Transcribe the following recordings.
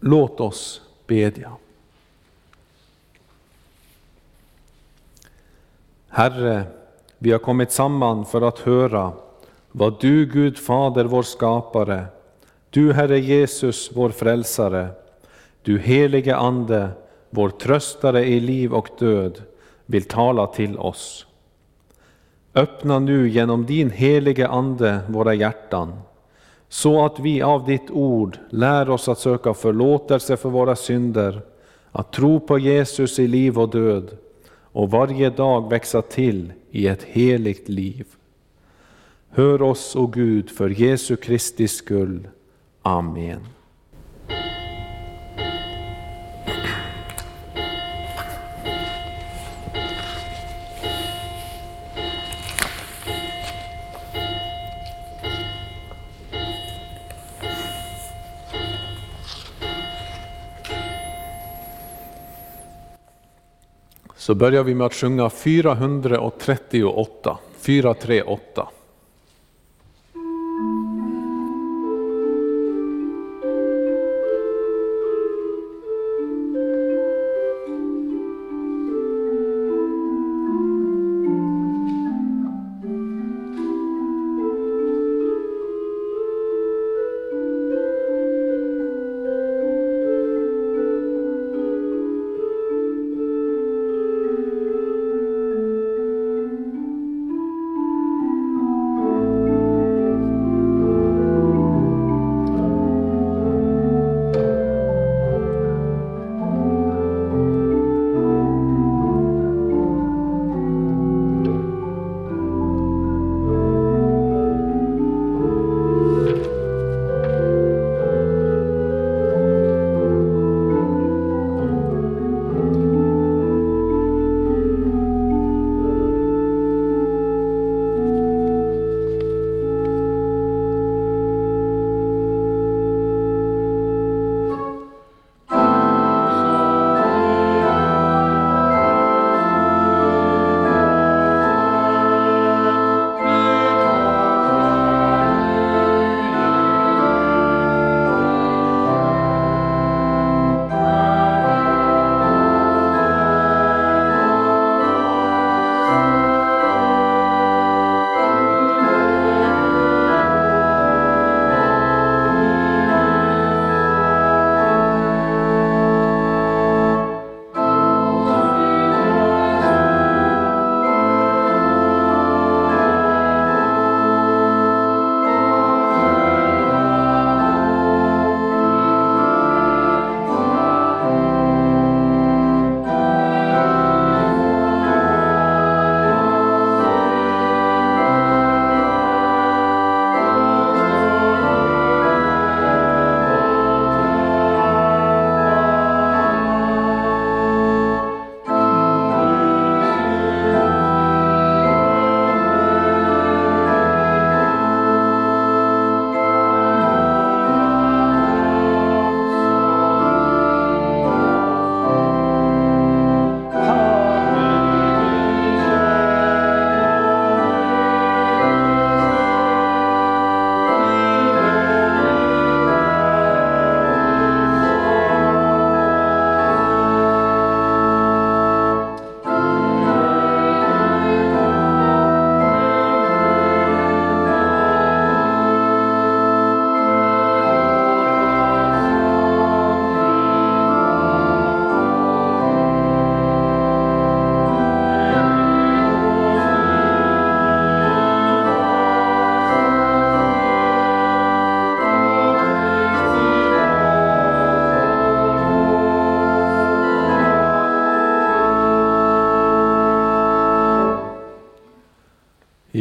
Låt oss bedja. Herre, vi har kommit samman för att höra vad du, Gud Fader, vår skapare, du Herre Jesus, vår frälsare, du helige Ande, vår tröstare i liv och död, vill tala till oss. Öppna nu genom din helige Ande våra hjärtan, så att vi av ditt ord lär oss att söka förlåtelse för våra synder, att tro på Jesus i liv och död och varje dag växa till i ett heligt liv. Hör oss, o Gud, för Jesu Kristi skull. Amen. Så börjar vi med att sjunga 438, 438.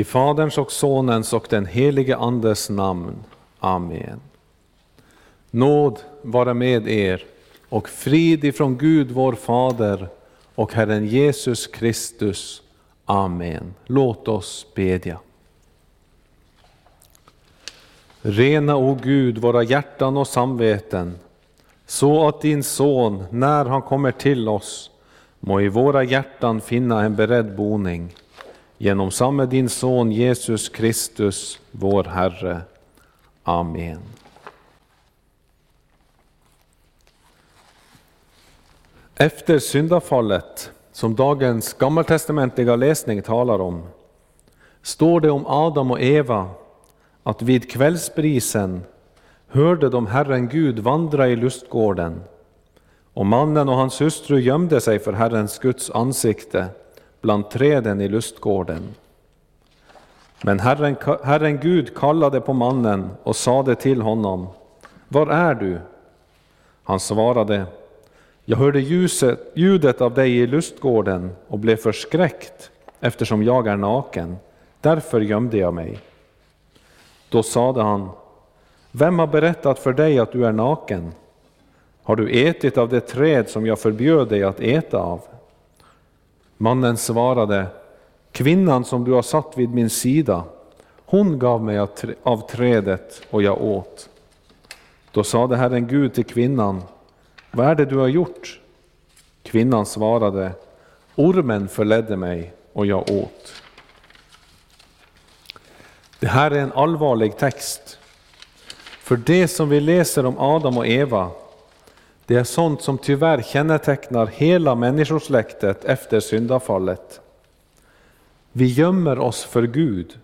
Faderns och Sonens och den helige Andes namn. Amen. Nåd vara med er och frid ifrån Gud vår Fader och Herren Jesus Kristus. Amen. Låt oss bedja. Rena, o Gud, våra hjärtan och samveten, så att din son, när han kommer till oss, må i våra hjärtan finna en beredd boning Genom samme din son Jesus Kristus, vår Herre. Amen. Efter syndafallet, som dagens gammaltestamentliga läsning talar om, står det om Adam och Eva att vid kvällsbrisen hörde de Herren Gud vandra i lustgården, och mannen och hans hustru gömde sig för Herrens Guds ansikte bland träden i lustgården. Men Herren, Herren Gud kallade på mannen och sade till honom, Var är du? Han svarade, Jag hörde ljuset, ljudet av dig i lustgården och blev förskräckt eftersom jag är naken, därför gömde jag mig. Då sade han, Vem har berättat för dig att du är naken? Har du ätit av det träd som jag förbjöd dig att äta av? Mannen svarade, Kvinnan som du har satt vid min sida, hon gav mig av trädet och jag åt. Då sade Herren Gud till kvinnan, vad är det du har gjort? Kvinnan svarade, ormen förledde mig och jag åt. Det här är en allvarlig text. För det som vi läser om Adam och Eva, det är sånt som tyvärr kännetecknar hela människosläktet efter syndafallet. Vi gömmer oss för Gud,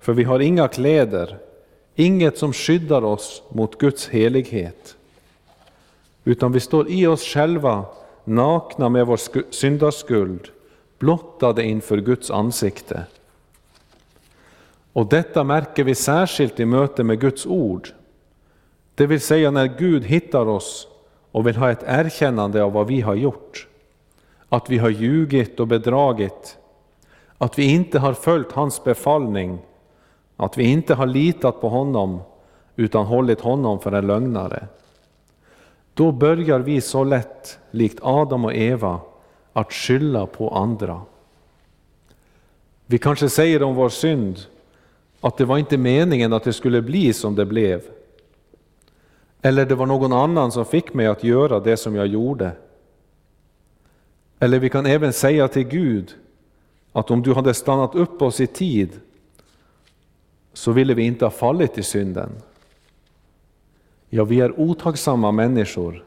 för vi har inga kläder, inget som skyddar oss mot Guds helighet. Utan vi står i oss själva, nakna med vår syndaskuld, blottade inför Guds ansikte. Och detta märker vi särskilt i möte med Guds ord, det vill säga när Gud hittar oss och vill ha ett erkännande av vad vi har gjort. Att vi har ljugit och bedragit, att vi inte har följt hans befallning, att vi inte har litat på honom utan hållit honom för en lögnare. Då börjar vi så lätt, likt Adam och Eva, att skylla på andra. Vi kanske säger om vår synd att det var inte meningen att det skulle bli som det blev. Eller det var någon annan som fick mig att göra det som jag gjorde. Eller vi kan även säga till Gud att om du hade stannat upp oss i tid så ville vi inte ha fallit i synden. Ja, vi är otacksamma människor.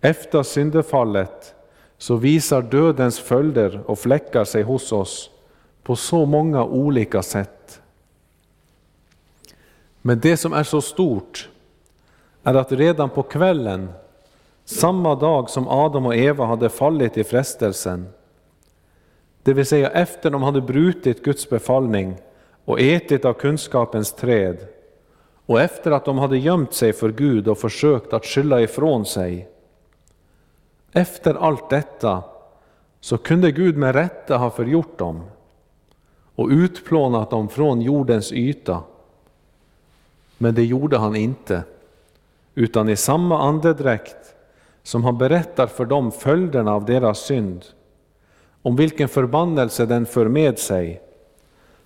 Efter syndefallet så visar dödens följder och fläckar sig hos oss på så många olika sätt. Men det som är så stort är att redan på kvällen, samma dag som Adam och Eva hade fallit i frestelsen, det vill säga efter de hade brutit Guds befallning och ätit av kunskapens träd, och efter att de hade gömt sig för Gud och försökt att skylla ifrån sig. Efter allt detta så kunde Gud med rätta ha förgjort dem och utplånat dem från jordens yta. Men det gjorde han inte, utan i samma andedräkt som han berättar för dem följderna av deras synd, om vilken förbannelse den för med sig,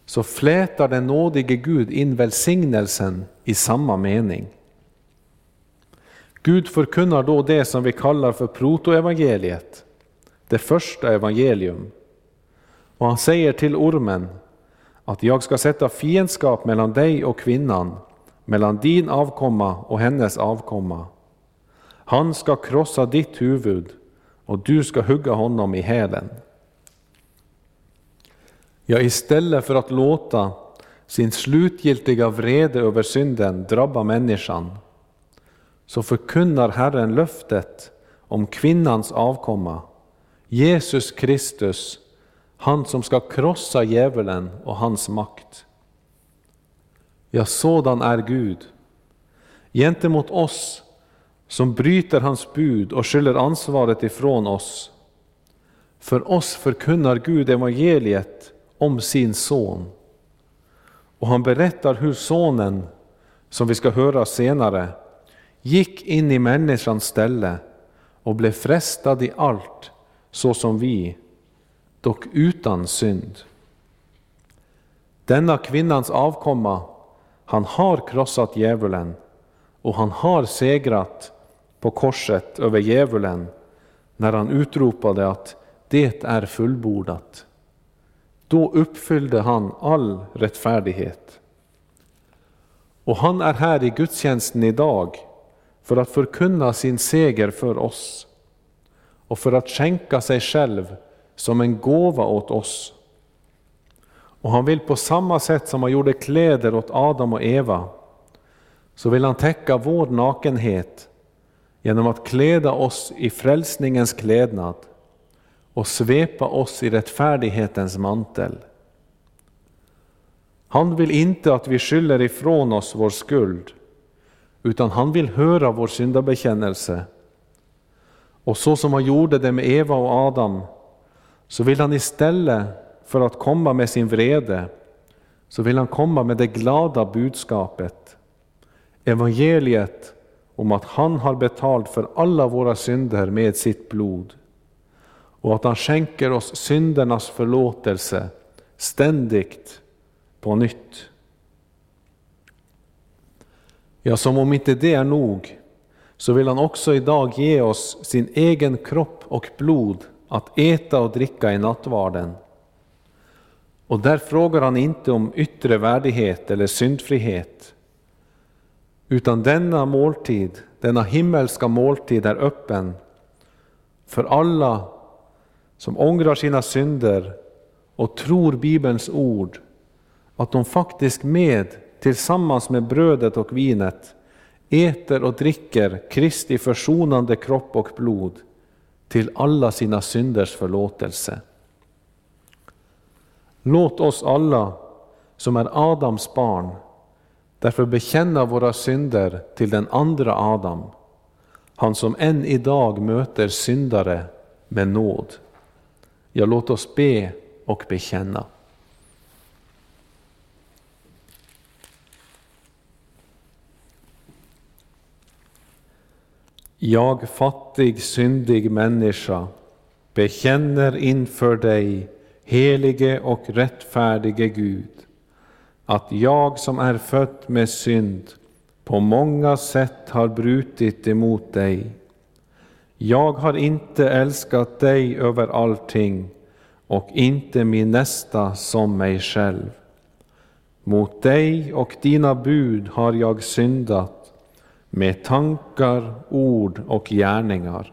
så flätar den nådige Gud in välsignelsen i samma mening. Gud förkunnar då det som vi kallar för protoevangeliet, det första evangelium. Och han säger till ormen att jag ska sätta fiendskap mellan dig och kvinnan, mellan din avkomma och hennes avkomma. Han ska krossa ditt huvud och du ska hugga honom i hälen. Ja, istället för att låta sin slutgiltiga vrede över synden drabba människan, så förkunnar Herren löftet om kvinnans avkomma, Jesus Kristus, han som ska krossa djävulen och hans makt. Ja, sådan är Gud. Gentemot oss som bryter hans bud och skyller ansvaret ifrån oss. För oss förkunnar Gud evangeliet om sin son. Och han berättar hur sonen, som vi ska höra senare, gick in i människans ställe och blev frestad i allt så som vi, dock utan synd. Denna kvinnans avkomma, han har krossat djävulen och han har segrat på korset över djävulen när han utropade att det är fullbordat. Då uppfyllde han all rättfärdighet. Och han är här i gudstjänsten idag för att förkunna sin seger för oss. och för att skänka sig själv som en gåva åt oss. Och han vill på samma sätt som han gjorde kläder åt Adam och Eva, så vill han täcka vår nakenhet genom att kläda oss i frälsningens klädnad och svepa oss i rättfärdighetens mantel. Han vill inte att vi skyller ifrån oss vår skuld, utan han vill höra vår syndabekännelse. Och så som han gjorde det med Eva och Adam, så vill han istället för att komma med sin vrede, så vill han komma med det glada budskapet, evangeliet om att han har betalt för alla våra synder med sitt blod och att han skänker oss syndernas förlåtelse ständigt på nytt. Ja, som om inte det är nog, så vill han också idag ge oss sin egen kropp och blod att äta och dricka i nattvarden. Och där frågar han inte om yttre värdighet eller syndfrihet, utan denna måltid, denna himmelska måltid är öppen för alla som ångrar sina synder och tror Bibelns ord, att de faktiskt med, tillsammans med brödet och vinet, äter och dricker Kristi försonande kropp och blod till alla sina synders förlåtelse. Låt oss alla som är Adams barn därför bekänna våra synder till den andra Adam, han som än idag möter syndare med nåd. Ja, låt oss be och bekänna. Jag fattig, syndig människa bekänner inför dig, helige och rättfärdige Gud, att jag som är född med synd på många sätt har brutit emot dig. Jag har inte älskat dig över allting och inte min nästa som mig själv. Mot dig och dina bud har jag syndat med tankar, ord och gärningar.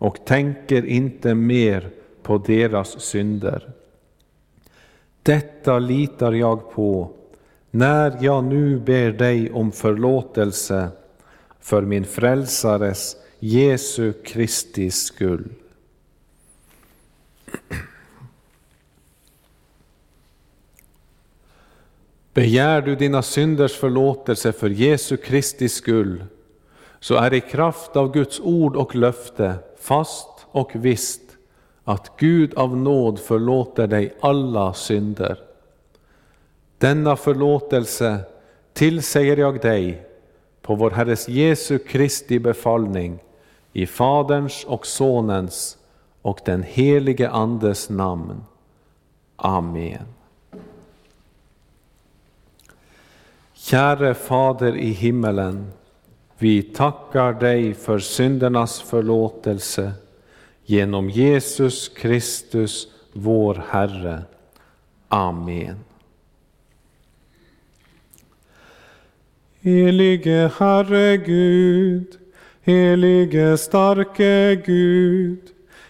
och tänker inte mer på deras synder. Detta litar jag på när jag nu ber dig om förlåtelse för min frälsares Jesu Kristi skull. Begär du dina synders förlåtelse för Jesu Kristi skull, så är i kraft av Guds ord och löfte fast och visst att Gud av nåd förlåter dig alla synder. Denna förlåtelse tillsäger jag dig på vår Herres Jesu Kristi befallning i Faderns och Sonens och den helige Andes namn. Amen. Käre Fader i himmelen, vi tackar dig för syndernas förlåtelse genom Jesus Kristus, vår Herre. Amen. Helige Herre Gud, helige starke Gud,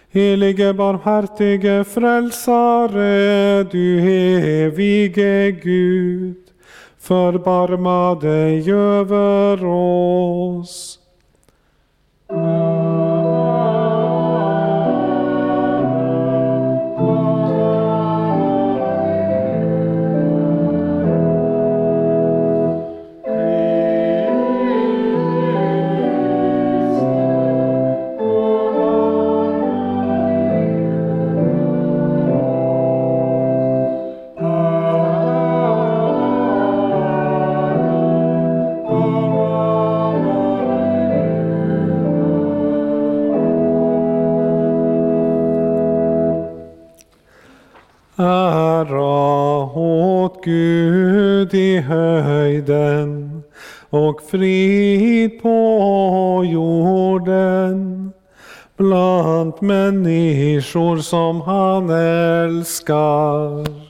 helige barmhärtige frälsare, du evige Gud, förbarma dig över oss. I höjden och frid på jorden bland människor som han älskar.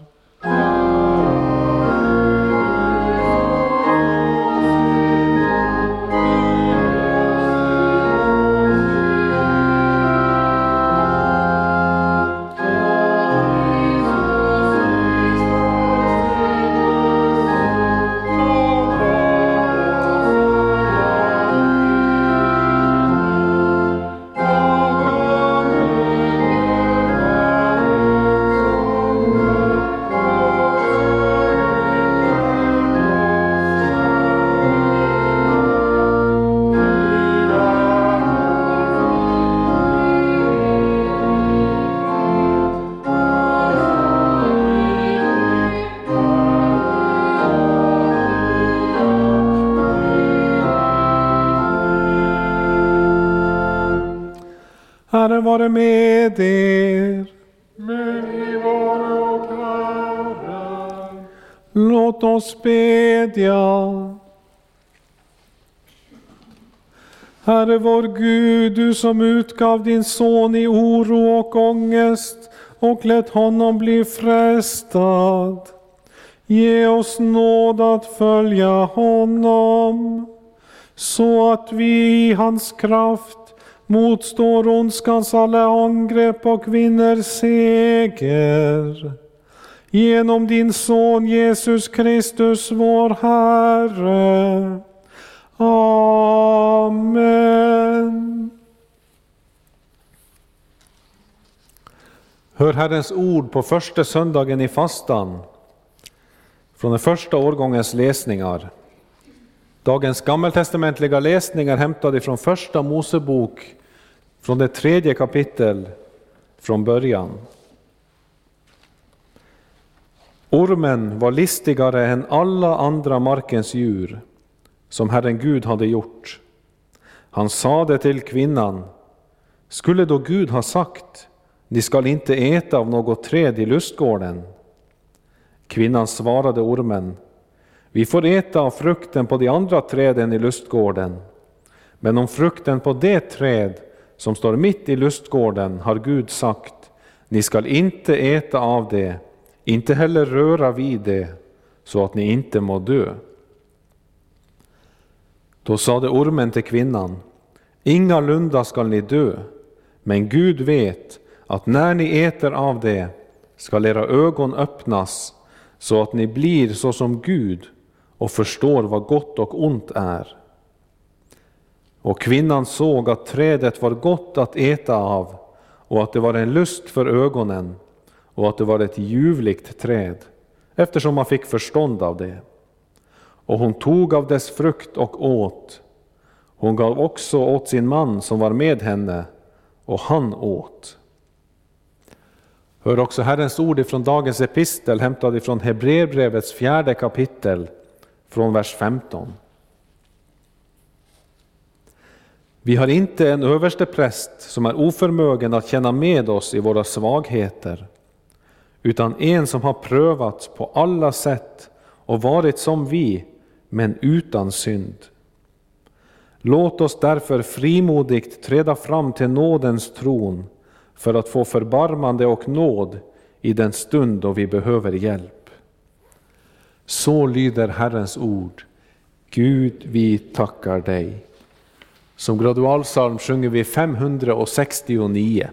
Herre vår Gud, du som utgav din son i oro och ångest och lät honom bli frestad. Ge oss nåd att följa honom så att vi i hans kraft motstår ondskans alla angrepp och vinner seger. Genom din son Jesus Kristus vår Herre. Amen. Hör Herrens ord på första söndagen i fastan från den första årgångens läsningar. Dagens gammaltestamentliga läsningar hämtade från första Mosebok från det tredje kapitel från början. Ormen var listigare än alla andra markens djur som Herren Gud hade gjort. Han sade till kvinnan, skulle då Gud ha sagt, ni skall inte äta av något träd i lustgården? Kvinnan svarade ormen, vi får äta av frukten på de andra träden i lustgården, men om frukten på det träd som står mitt i lustgården har Gud sagt, ni skall inte äta av det, inte heller röra vid det, så att ni inte må dö. Då sade ormen till kvinnan, ingalunda skall ni dö, men Gud vet att när ni äter av det skall era ögon öppnas så att ni blir såsom Gud och förstår vad gott och ont är. Och kvinnan såg att trädet var gott att äta av och att det var en lust för ögonen och att det var ett ljuvligt träd, eftersom man fick förstånd av det. Och hon tog av dess frukt och åt. Hon gav också åt sin man som var med henne, och han åt. Hör också Herrens ord ifrån dagens epistel hämtad ifrån Hebreerbrevets fjärde kapitel, från vers 15. Vi har inte en överstepräst som är oförmögen att känna med oss i våra svagheter, utan en som har prövats på alla sätt och varit som vi, men utan synd. Låt oss därför frimodigt träda fram till nådens tron för att få förbarmande och nåd i den stund då vi behöver hjälp. Så lyder Herrens ord. Gud, vi tackar dig. Som gradualsalm sjunger vi 569.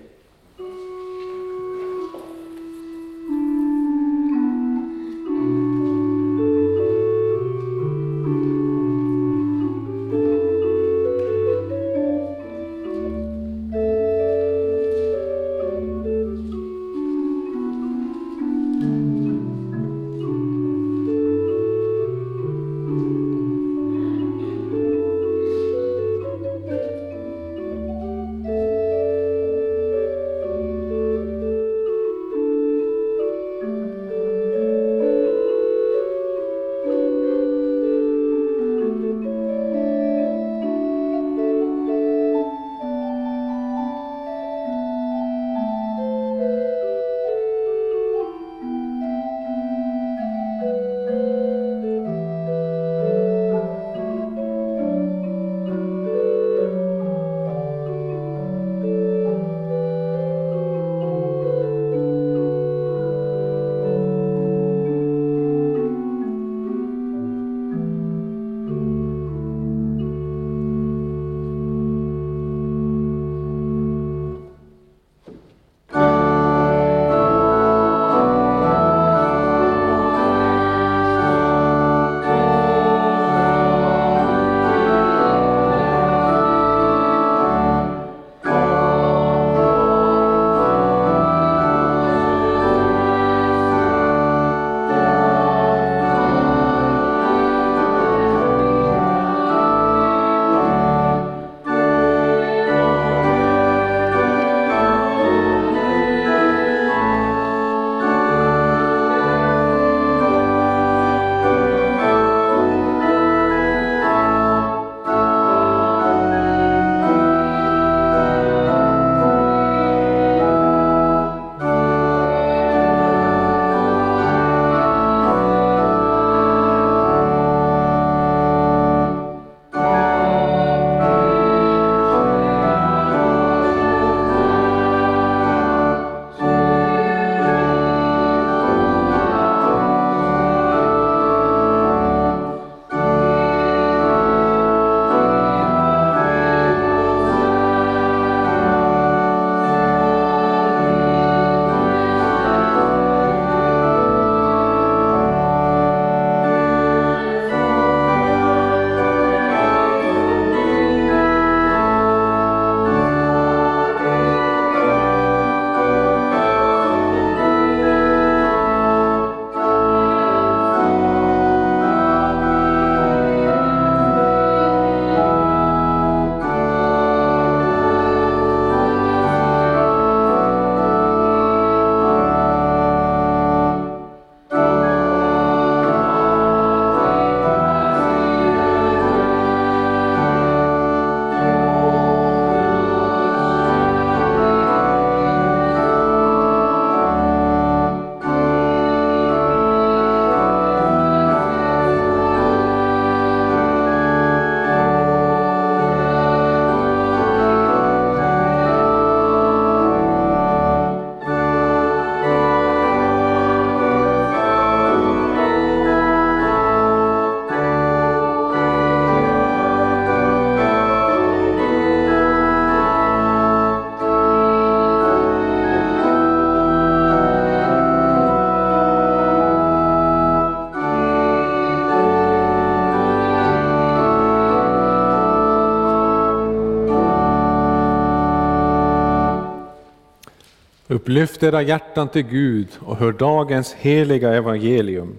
Upplyft era hjärtan till Gud och hör dagens heliga evangelium.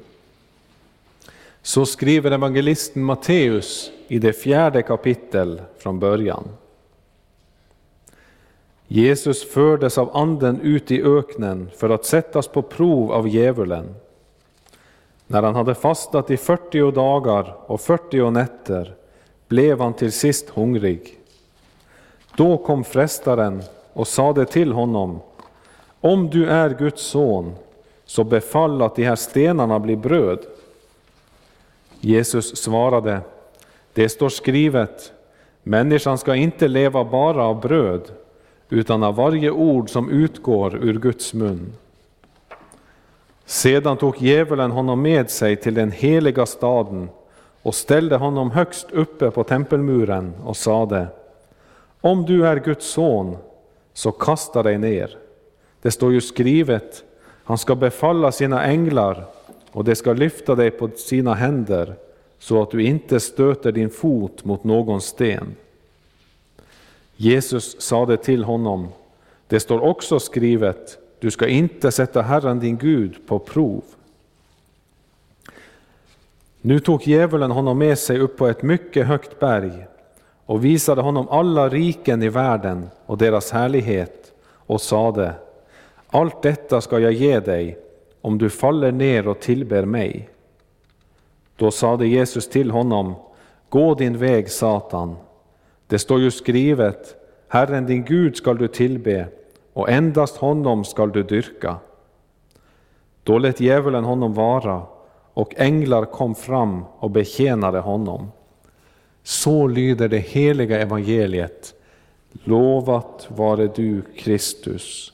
Så skriver evangelisten Matteus i det fjärde kapitel från början. Jesus fördes av anden ut i öknen för att sättas på prov av djävulen. När han hade fastat i 40 dagar och 40 nätter blev han till sist hungrig. Då kom frestaren och sade till honom, om du är Guds son, så befall att de här stenarna blir bröd. Jesus svarade, det står skrivet, människan ska inte leva bara av bröd, utan av varje ord som utgår ur Guds mun. Sedan tog djävulen honom med sig till den heliga staden och ställde honom högst uppe på tempelmuren och sade, om du är Guds son, så kasta dig ner. Det står ju skrivet, han ska befalla sina änglar och de ska lyfta dig på sina händer så att du inte stöter din fot mot någon sten. Jesus sade till honom, det står också skrivet, du ska inte sätta Herren din Gud på prov. Nu tog djävulen honom med sig upp på ett mycket högt berg och visade honom alla riken i världen och deras härlighet och sade, allt detta ska jag ge dig om du faller ner och tillber mig. Då sade Jesus till honom, gå din väg Satan, det står ju skrivet, Herren din Gud skall du tillbe och endast honom skall du dyrka. Då lät djävulen honom vara och änglar kom fram och betjänade honom. Så lyder det heliga evangeliet. Lovat vare du Kristus.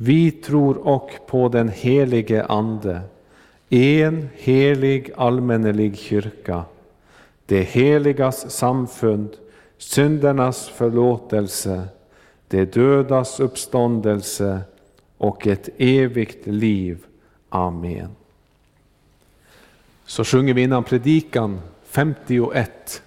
Vi tror och på den helige Ande, en helig allmännelig kyrka, det heligas samfund, syndernas förlåtelse, det dödas uppståndelse och ett evigt liv. Amen. Så sjunger vi innan predikan 51.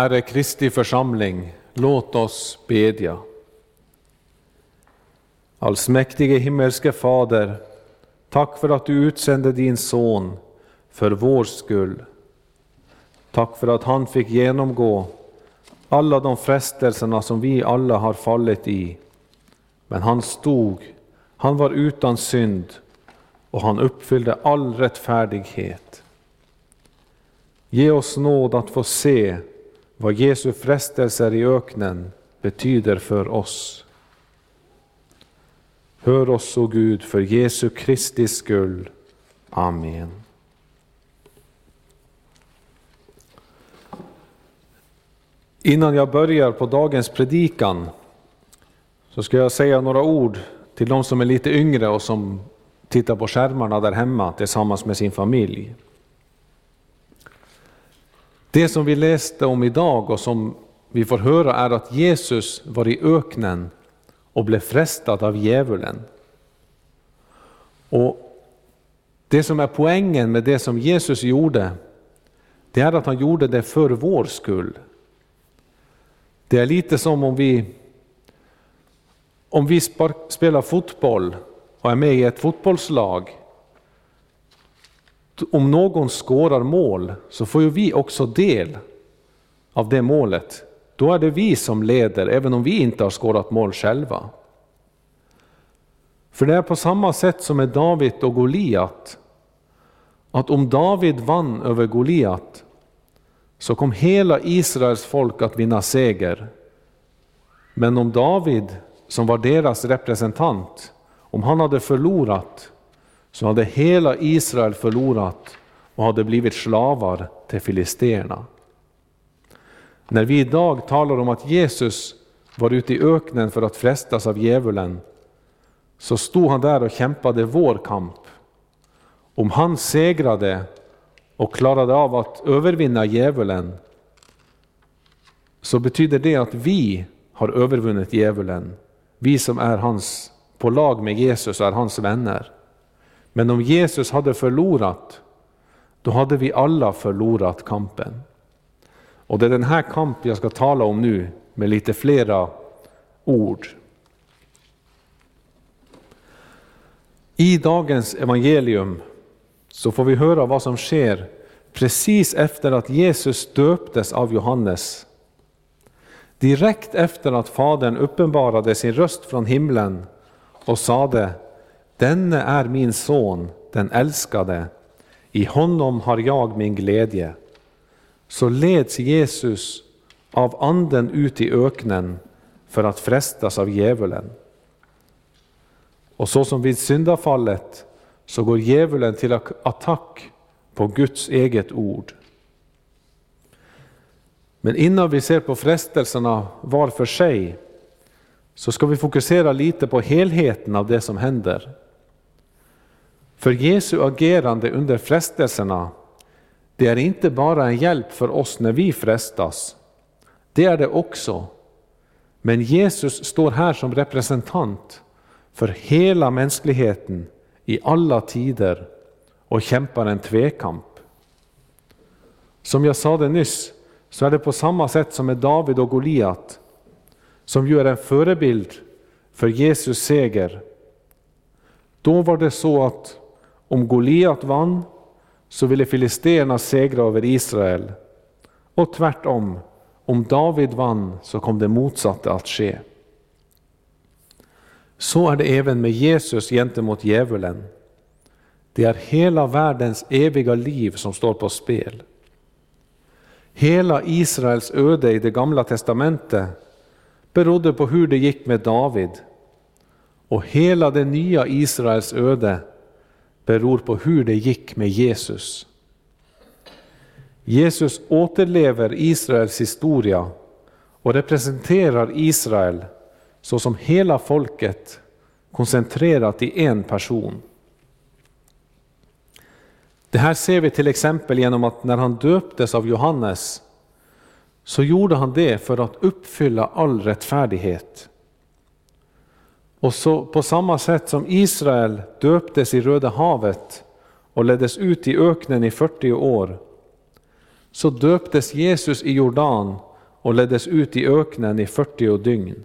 Käre Kristi församling, låt oss bedja. Allsmäktige himmelske Fader, tack för att du utsände din son för vår skull. Tack för att han fick genomgå alla de frestelserna som vi alla har fallit i. Men han stod, han var utan synd och han uppfyllde all rättfärdighet. Ge oss nåd att få se vad Jesu frestelser i öknen betyder för oss. Hör oss, o Gud, för Jesu Kristi skull. Amen. Innan jag börjar på dagens predikan så ska jag säga några ord till de som är lite yngre och som tittar på skärmarna där hemma tillsammans med sin familj. Det som vi läste om idag och som vi får höra är att Jesus var i öknen och blev frestad av djävulen. Och Det som är poängen med det som Jesus gjorde, det är att han gjorde det för vår skull. Det är lite som om vi, om vi spelar fotboll och är med i ett fotbollslag. Om någon skårar mål så får ju vi också del av det målet. Då är det vi som leder, även om vi inte har skårat mål själva. För det är på samma sätt som med David och Goliat, att om David vann över Goliat så kom hela Israels folk att vinna seger. Men om David, som var deras representant, om han hade förlorat, så hade hela Israel förlorat och hade blivit slavar till filisterna. När vi idag talar om att Jesus var ute i öknen för att frestas av djävulen, så stod han där och kämpade vår kamp. Om han segrade och klarade av att övervinna djävulen, så betyder det att vi har övervunnit djävulen. Vi som är hans, på lag med Jesus är hans vänner. Men om Jesus hade förlorat, då hade vi alla förlorat kampen. Och det är den här kampen jag ska tala om nu med lite flera ord. I dagens evangelium så får vi höra vad som sker precis efter att Jesus döptes av Johannes. Direkt efter att Fadern uppenbarade sin röst från himlen och sade Denne är min son, den älskade, i honom har jag min glädje. Så leds Jesus av anden ut i öknen för att frestas av djävulen. Och så som vid syndafallet så går djävulen till attack på Guds eget ord. Men innan vi ser på frestelserna var för sig så ska vi fokusera lite på helheten av det som händer. För Jesu agerande under frestelserna, det är inte bara en hjälp för oss när vi frestas. Det är det också. Men Jesus står här som representant för hela mänskligheten i alla tider och kämpar en tvekamp. Som jag sa det nyss, så är det på samma sätt som med David och Goliat, som ju är en förebild för Jesus seger. Då var det så att om Goliat vann så ville filisterna segra över Israel. Och tvärtom, om David vann så kom det motsatta att ske. Så är det även med Jesus gentemot djävulen. Det är hela världens eviga liv som står på spel. Hela Israels öde i det gamla testamentet berodde på hur det gick med David. Och hela det nya Israels öde beror på hur det gick med Jesus. Jesus återlever Israels historia och representerar Israel såsom hela folket koncentrerat i en person. Det här ser vi till exempel genom att när han döptes av Johannes så gjorde han det för att uppfylla all rättfärdighet. Och så på samma sätt som Israel döptes i Röda havet och leddes ut i öknen i 40 år, så döptes Jesus i Jordan och leddes ut i öknen i 40 dygn.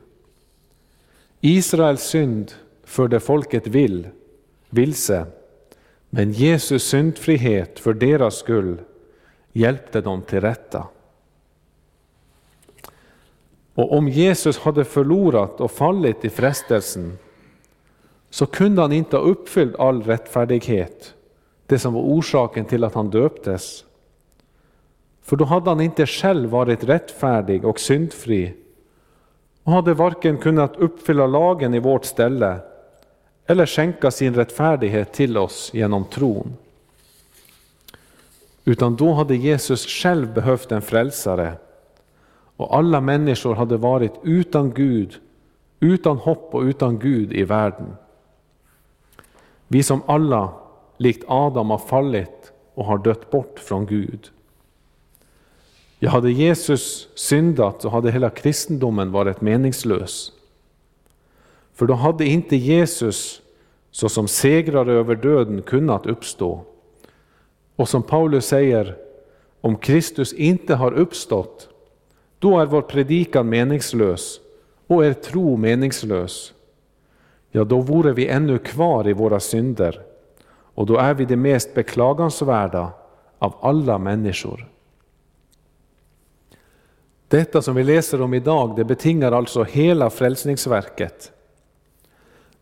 Israels synd förde folket vill, vilse, men Jesus syndfrihet för deras skull hjälpte dem till rätta. Och om Jesus hade förlorat och fallit i frestelsen så kunde han inte ha uppfyllt all rättfärdighet, det som var orsaken till att han döptes. För då hade han inte själv varit rättfärdig och syndfri och hade varken kunnat uppfylla lagen i vårt ställe eller skänka sin rättfärdighet till oss genom tron. Utan då hade Jesus själv behövt en frälsare och alla människor hade varit utan Gud, utan hopp och utan Gud i världen. Vi som alla, likt Adam, har fallit och har dött bort från Gud. Ja, hade Jesus syndat så hade hela kristendomen varit meningslös. För då hade inte Jesus såsom segrare över döden kunnat uppstå. Och som Paulus säger, om Kristus inte har uppstått, då är vår predikan meningslös och er tro meningslös. Ja, då vore vi ännu kvar i våra synder och då är vi det mest beklagansvärda av alla människor. Detta som vi läser om idag, det betingar alltså hela frälsningsverket.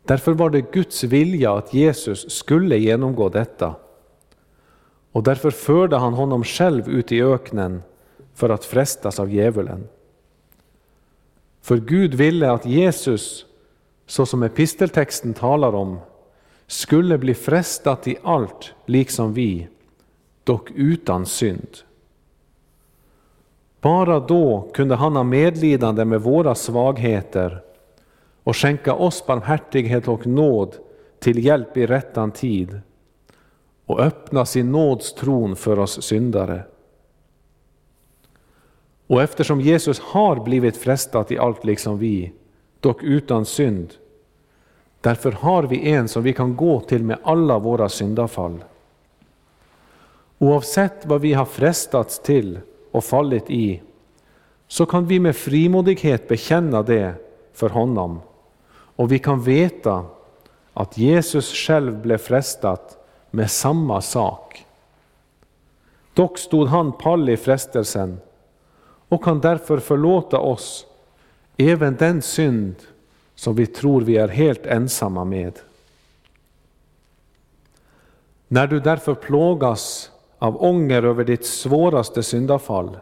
Därför var det Guds vilja att Jesus skulle genomgå detta. Och därför förde han honom själv ut i öknen för att frestas av djävulen. För Gud ville att Jesus, så som episteltexten talar om, skulle bli frestat i allt liksom vi, dock utan synd. Bara då kunde han ha medlidande med våra svagheter och skänka oss barmhärtighet och nåd till hjälp i rättan tid och öppna sin nåds tron för oss syndare. Och eftersom Jesus har blivit frestad i allt liksom vi, dock utan synd, därför har vi en som vi kan gå till med alla våra syndafall. Oavsett vad vi har frestats till och fallit i, så kan vi med frimodighet bekänna det för honom. Och vi kan veta att Jesus själv blev frestad med samma sak. Dock stod han pall i frestelsen och kan därför förlåta oss även den synd som vi tror vi är helt ensamma med. När du därför plågas av ånger över ditt svåraste syndafall,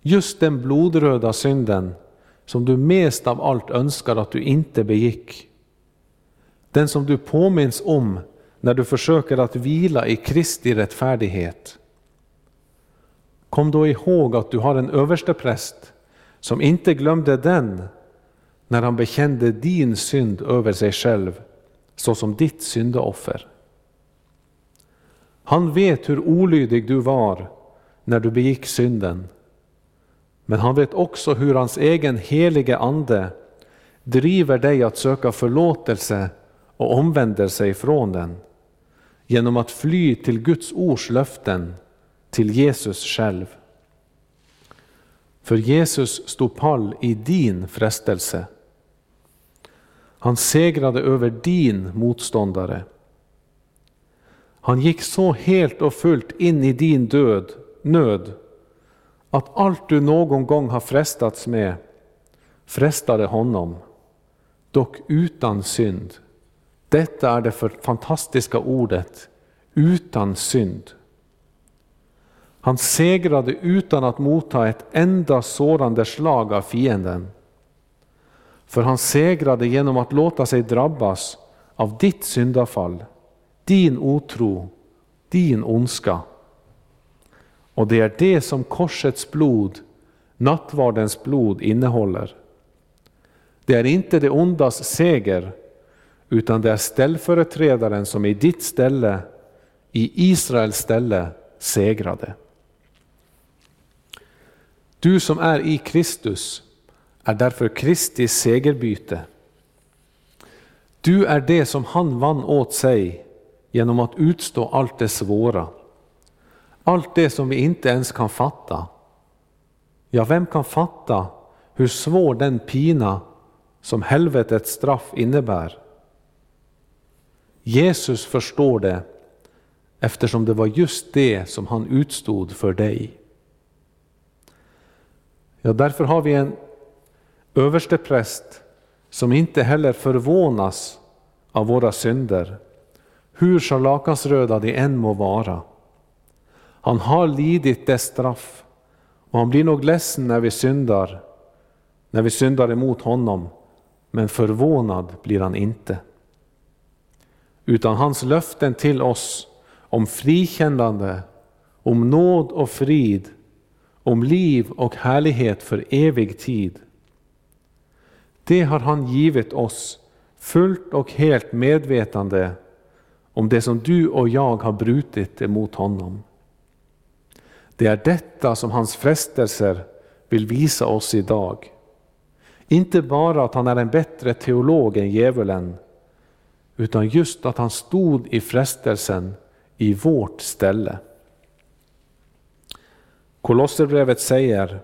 just den blodröda synden som du mest av allt önskar att du inte begick, den som du påminns om när du försöker att vila i Kristi rättfärdighet. Kom då ihåg att du har en överstepräst som inte glömde den när han bekände din synd över sig själv såsom ditt syndaoffer. Han vet hur olydig du var när du begick synden. Men han vet också hur hans egen helige ande driver dig att söka förlåtelse och omvändelse ifrån den genom att fly till Guds ords löften, till Jesus själv. För Jesus stod pall i din frestelse. Han segrade över din motståndare. Han gick så helt och fullt in i din död, nöd att allt du någon gång har frestats med frestade honom, dock utan synd. Detta är det för fantastiska ordet, utan synd. Han segrade utan att motta ett enda sårande slag av fienden. För han segrade genom att låta sig drabbas av ditt syndafall, din otro, din ondska. Och det är det som korsets blod, nattvardens blod, innehåller. Det är inte det ondas seger, utan det är ställföreträdaren som i ditt ställe, i Israels ställe, segrade. Du som är i Kristus är därför Kristi segerbyte. Du är det som han vann åt sig genom att utstå allt det svåra. Allt det som vi inte ens kan fatta. Ja, vem kan fatta hur svår den pina som helvetets straff innebär? Jesus förstår det eftersom det var just det som han utstod för dig. Ja, därför har vi en överstepräst som inte heller förvånas av våra synder, hur scharlakansröda de än må vara. Han har lidit dess straff och han blir nog ledsen när vi syndar, när vi syndar emot honom, men förvånad blir han inte. Utan hans löften till oss om frikännande, om nåd och frid, om liv och härlighet för evig tid. Det har han givit oss fullt och helt medvetande om det som du och jag har brutit emot honom. Det är detta som hans frestelser vill visa oss idag. Inte bara att han är en bättre teolog än djävulen, utan just att han stod i frestelsen i vårt ställe. Kolosserbrevet säger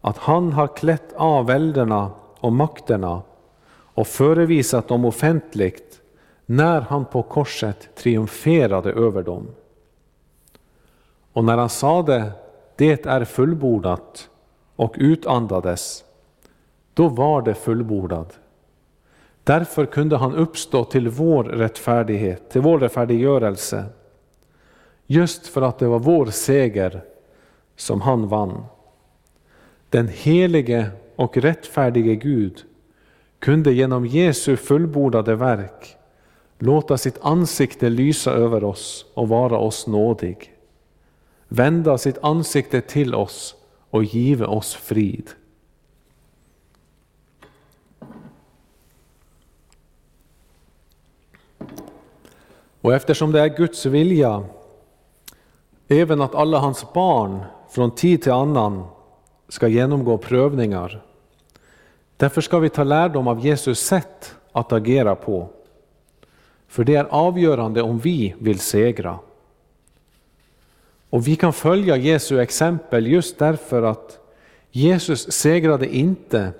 att han har klätt av välderna och makterna och förevisat dem offentligt när han på korset triumferade över dem. Och när han sade det är fullbordat och utandades, då var det fullbordat. Därför kunde han uppstå till vår rättfärdighet, till vår rättfärdiggörelse. Just för att det var vår seger som han vann. Den helige och rättfärdige Gud kunde genom Jesu fullbordade verk låta sitt ansikte lysa över oss och vara oss nådig, vända sitt ansikte till oss och give oss frid. Och eftersom det är Guds vilja även att alla hans barn från tid till annan ska genomgå prövningar. Därför ska vi ta lärdom av Jesus sätt att agera på. För det är avgörande om vi vill segra. Och vi kan följa Jesu exempel just därför att Jesus segrade inte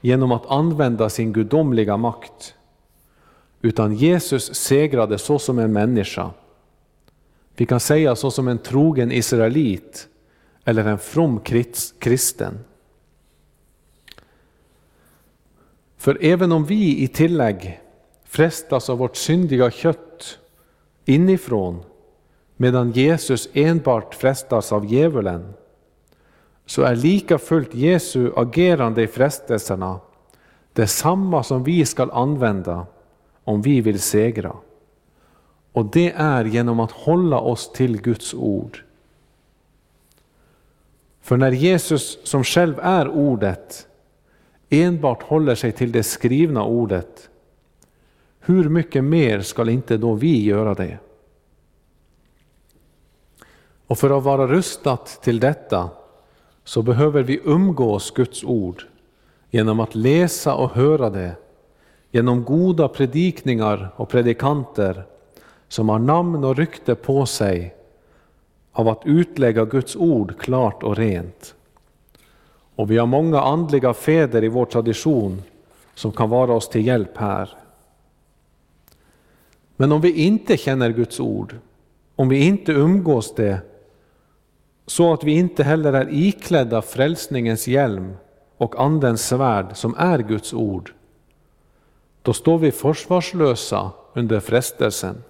genom att använda sin gudomliga makt, utan Jesus segrade så som en människa. Vi kan säga så som en trogen israelit eller en from kristen. För även om vi i tillägg frestas av vårt syndiga kött inifrån, medan Jesus enbart frestas av djävulen, så är lika fullt Jesu agerande i frestelserna detsamma som vi skall använda om vi vill segra. Och det är genom att hålla oss till Guds ord. För när Jesus, som själv är ordet, enbart håller sig till det skrivna ordet, hur mycket mer skall inte då vi göra det? Och för att vara rustat till detta så behöver vi umgås Guds ord genom att läsa och höra det, genom goda predikningar och predikanter som har namn och rykte på sig av att utlägga Guds ord klart och rent. Och vi har många andliga fäder i vår tradition som kan vara oss till hjälp här. Men om vi inte känner Guds ord, om vi inte umgås det, så att vi inte heller är iklädda frälsningens hjälm och Andens svärd som är Guds ord, då står vi försvarslösa under frestelsen.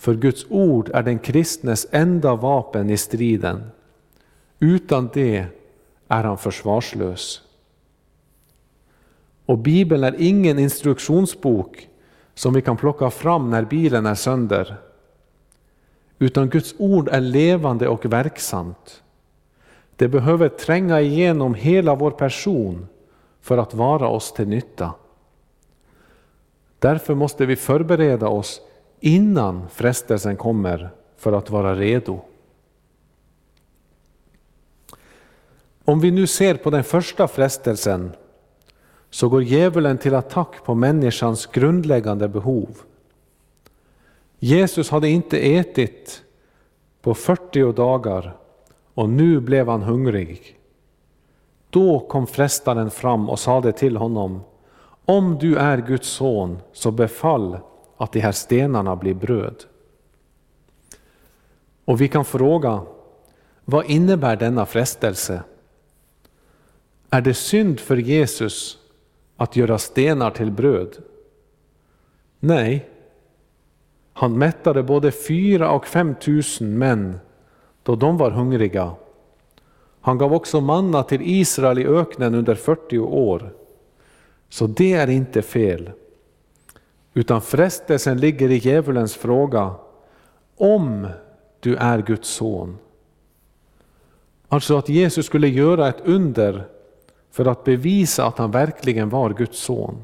För Guds ord är den kristnes enda vapen i striden. Utan det är han försvarslös. Och Bibeln är ingen instruktionsbok som vi kan plocka fram när bilen är sönder. Utan Guds ord är levande och verksamt. Det behöver tränga igenom hela vår person för att vara oss till nytta. Därför måste vi förbereda oss innan frestelsen kommer för att vara redo. Om vi nu ser på den första frestelsen så går djävulen till attack på människans grundläggande behov. Jesus hade inte ätit på 40 dagar och nu blev han hungrig. Då kom frestaren fram och sade till honom, om du är Guds son, så befall att de här stenarna blir bröd. Och vi kan fråga, vad innebär denna frestelse? Är det synd för Jesus att göra stenar till bröd? Nej, han mättade både fyra och fem tusen män då de var hungriga. Han gav också manna till Israel i öknen under 40 år. Så det är inte fel. Utan frestelsen ligger i djävulens fråga, om du är Guds son. Alltså att Jesus skulle göra ett under för att bevisa att han verkligen var Guds son.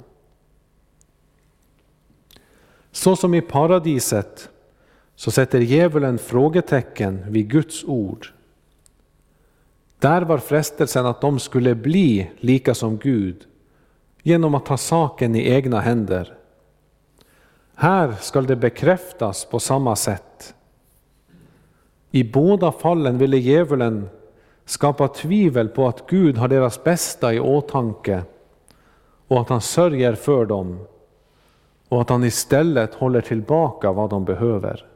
Så som i paradiset så sätter djävulen frågetecken vid Guds ord. Där var frestelsen att de skulle bli lika som Gud genom att ta saken i egna händer. Här skall det bekräftas på samma sätt. I båda fallen ville djävulen skapa tvivel på att Gud har deras bästa i åtanke och att han sörjer för dem och att han istället håller tillbaka vad de behöver.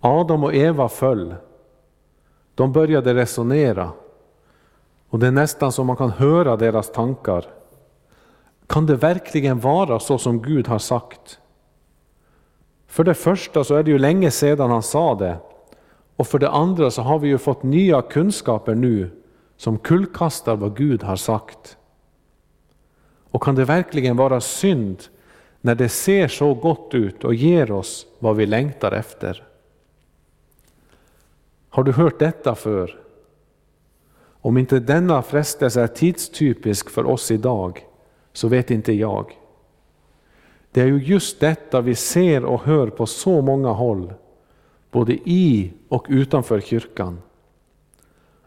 Adam och Eva föll. De började resonera och det är nästan som man kan höra deras tankar. Kan det verkligen vara så som Gud har sagt? För det första så är det ju länge sedan han sa det och för det andra så har vi ju fått nya kunskaper nu som kullkastar vad Gud har sagt. Och kan det verkligen vara synd när det ser så gott ut och ger oss vad vi längtar efter? Har du hört detta för? Om inte denna frestelse är tidstypisk för oss idag, så vet inte jag. Det är ju just detta vi ser och hör på så många håll, både i och utanför kyrkan.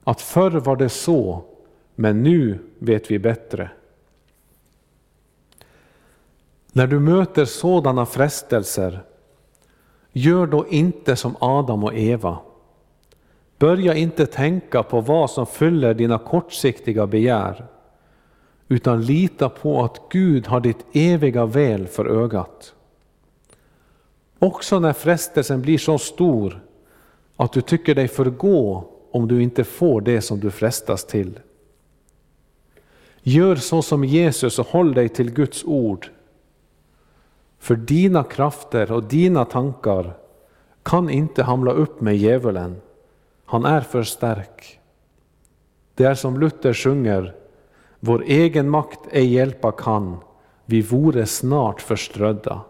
Att förr var det så, men nu vet vi bättre. När du möter sådana frestelser, gör då inte som Adam och Eva. Börja inte tänka på vad som fyller dina kortsiktiga begär, utan lita på att Gud har ditt eviga väl för ögat. Också när frestelsen blir så stor att du tycker dig förgå om du inte får det som du frestas till. Gör så som Jesus och håll dig till Guds ord. För dina krafter och dina tankar kan inte hamla upp med djävulen. Han är för stark. Det är som Luther sjunger, vår egen makt ej hjälpa kan, vi vore snart förströdda.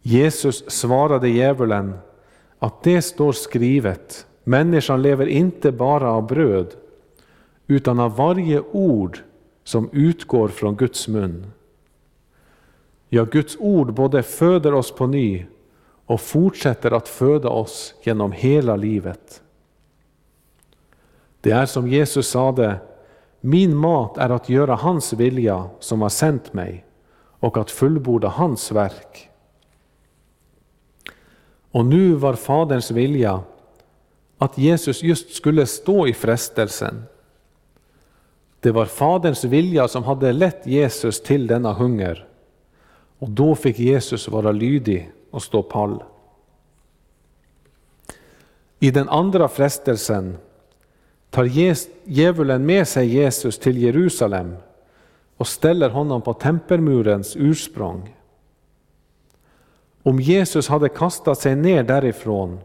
Jesus svarade djävulen att det står skrivet, människan lever inte bara av bröd, utan av varje ord som utgår från Guds mun. Ja, Guds ord både föder oss på ny och fortsätter att föda oss genom hela livet. Det är som Jesus sade, min mat är att göra hans vilja som har sänt mig och att fullborda hans verk. Och nu var Faderns vilja att Jesus just skulle stå i frestelsen. Det var Faderns vilja som hade lett Jesus till denna hunger. Och då fick Jesus vara lydig och stå pall. I den andra frestelsen tar djävulen med sig Jesus till Jerusalem och ställer honom på tempelmurens ursprung. Om Jesus hade kastat sig ner därifrån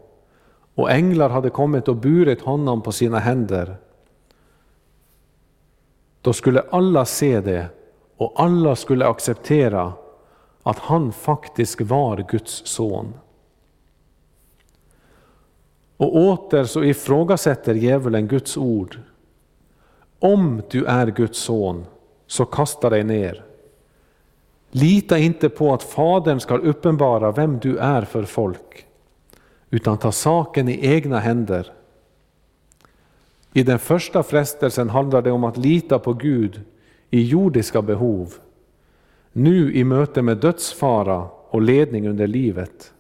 och änglar hade kommit och burit honom på sina händer, då skulle alla se det och alla skulle acceptera att han faktiskt var Guds son. Och åter så ifrågasätter djävulen Guds ord. Om du är Guds son, så kasta dig ner. Lita inte på att Fadern ska uppenbara vem du är för folk, utan ta saken i egna händer. I den första frestelsen handlar det om att lita på Gud i jordiska behov. Nu i möte med dödsfara och ledning under livet.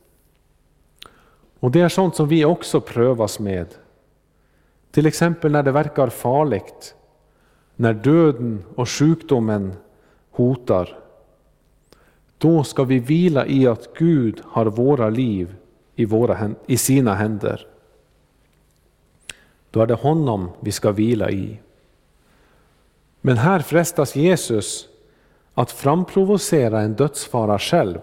Och det är sånt som vi också prövas med. Till exempel när det verkar farligt, när döden och sjukdomen hotar. Då ska vi vila i att Gud har våra liv i, våra, i sina händer. Då är det honom vi ska vila i. Men här frestas Jesus att framprovocera en dödsfara själv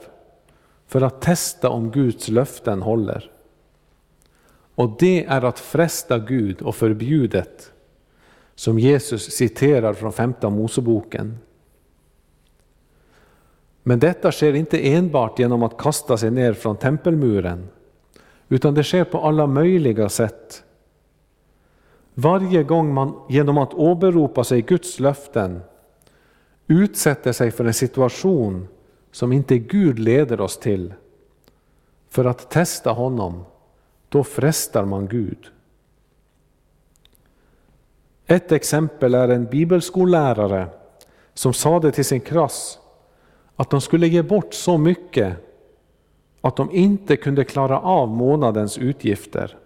för att testa om Guds löften håller. Och det är att fresta Gud och förbjudet, som Jesus citerar från femte Moseboken. Men detta sker inte enbart genom att kasta sig ner från tempelmuren, utan det sker på alla möjliga sätt. Varje gång man genom att åberopa sig Guds löften utsätter sig för en situation som inte Gud leder oss till, för att testa honom, då frestar man Gud. Ett exempel är en bibelskollärare som sade till sin klass att de skulle ge bort så mycket att de inte kunde klara av månadens utgifter.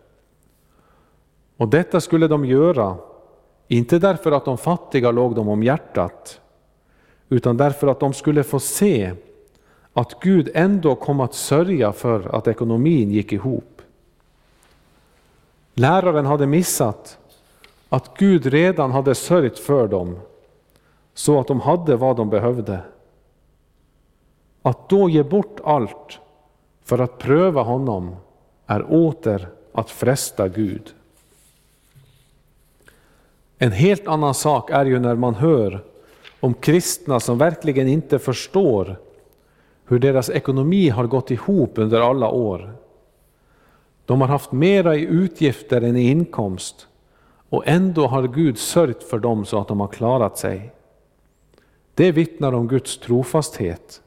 Och detta skulle de göra, inte därför att de fattiga låg dem om hjärtat, utan därför att de skulle få se att Gud ändå kom att sörja för att ekonomin gick ihop. Läraren hade missat att Gud redan hade sörjt för dem så att de hade vad de behövde. Att då ge bort allt för att pröva honom är åter att fresta Gud. En helt annan sak är ju när man hör om kristna som verkligen inte förstår hur deras ekonomi har gått ihop under alla år. De har haft mera i utgifter än i inkomst och ändå har Gud sörjt för dem så att de har klarat sig. Det vittnar om Guds trofasthet.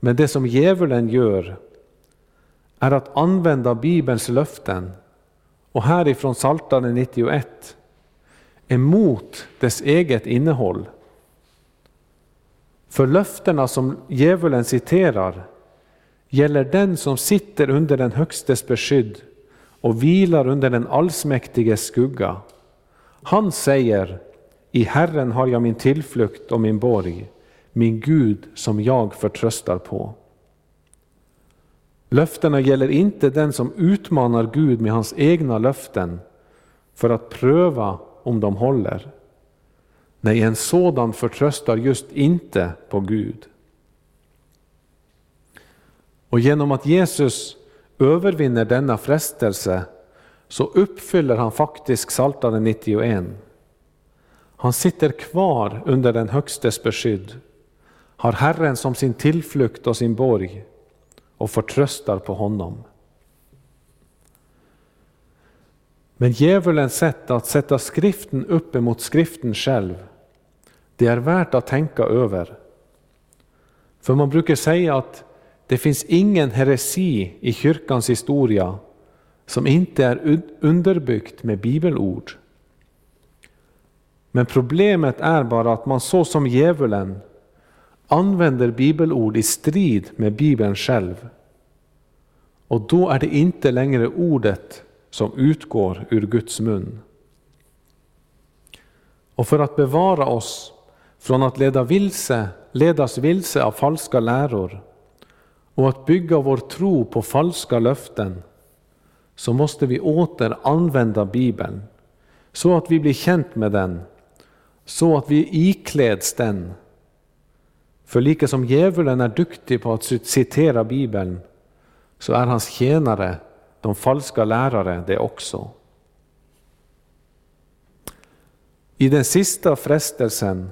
Men det som djävulen gör är att använda Bibelns löften och härifrån Psaltaren 91 emot dess eget innehåll. För löftena som djävulen citerar gäller den som sitter under den Högstes beskydd och vilar under den allsmäktiges skugga. Han säger, i Herren har jag min tillflykt och min borg, min Gud som jag förtröstar på. Löftena gäller inte den som utmanar Gud med hans egna löften för att pröva om de håller. Nej, en sådan förtröstar just inte på Gud. Och genom att Jesus övervinner denna frestelse så uppfyller han faktiskt Psaltaren 91. Han sitter kvar under den Högstes beskydd, har Herren som sin tillflykt och sin borg och förtröstar på honom. Men djävulens sätt att sätta skriften upp emot skriften själv, det är värt att tänka över. För man brukar säga att det finns ingen heresi i kyrkans historia som inte är underbyggt med bibelord. Men problemet är bara att man så som djävulen använder bibelord i strid med Bibeln själv. Och då är det inte längre ordet som utgår ur Guds mun. Och för att bevara oss från att leda vilse, ledas vilse av falska läror och att bygga vår tro på falska löften så måste vi åter använda Bibeln så att vi blir känt med den, så att vi ikläds den. För lika som djävulen är duktig på att citera Bibeln så är hans tjänare de falska lärare det också. I den sista frestelsen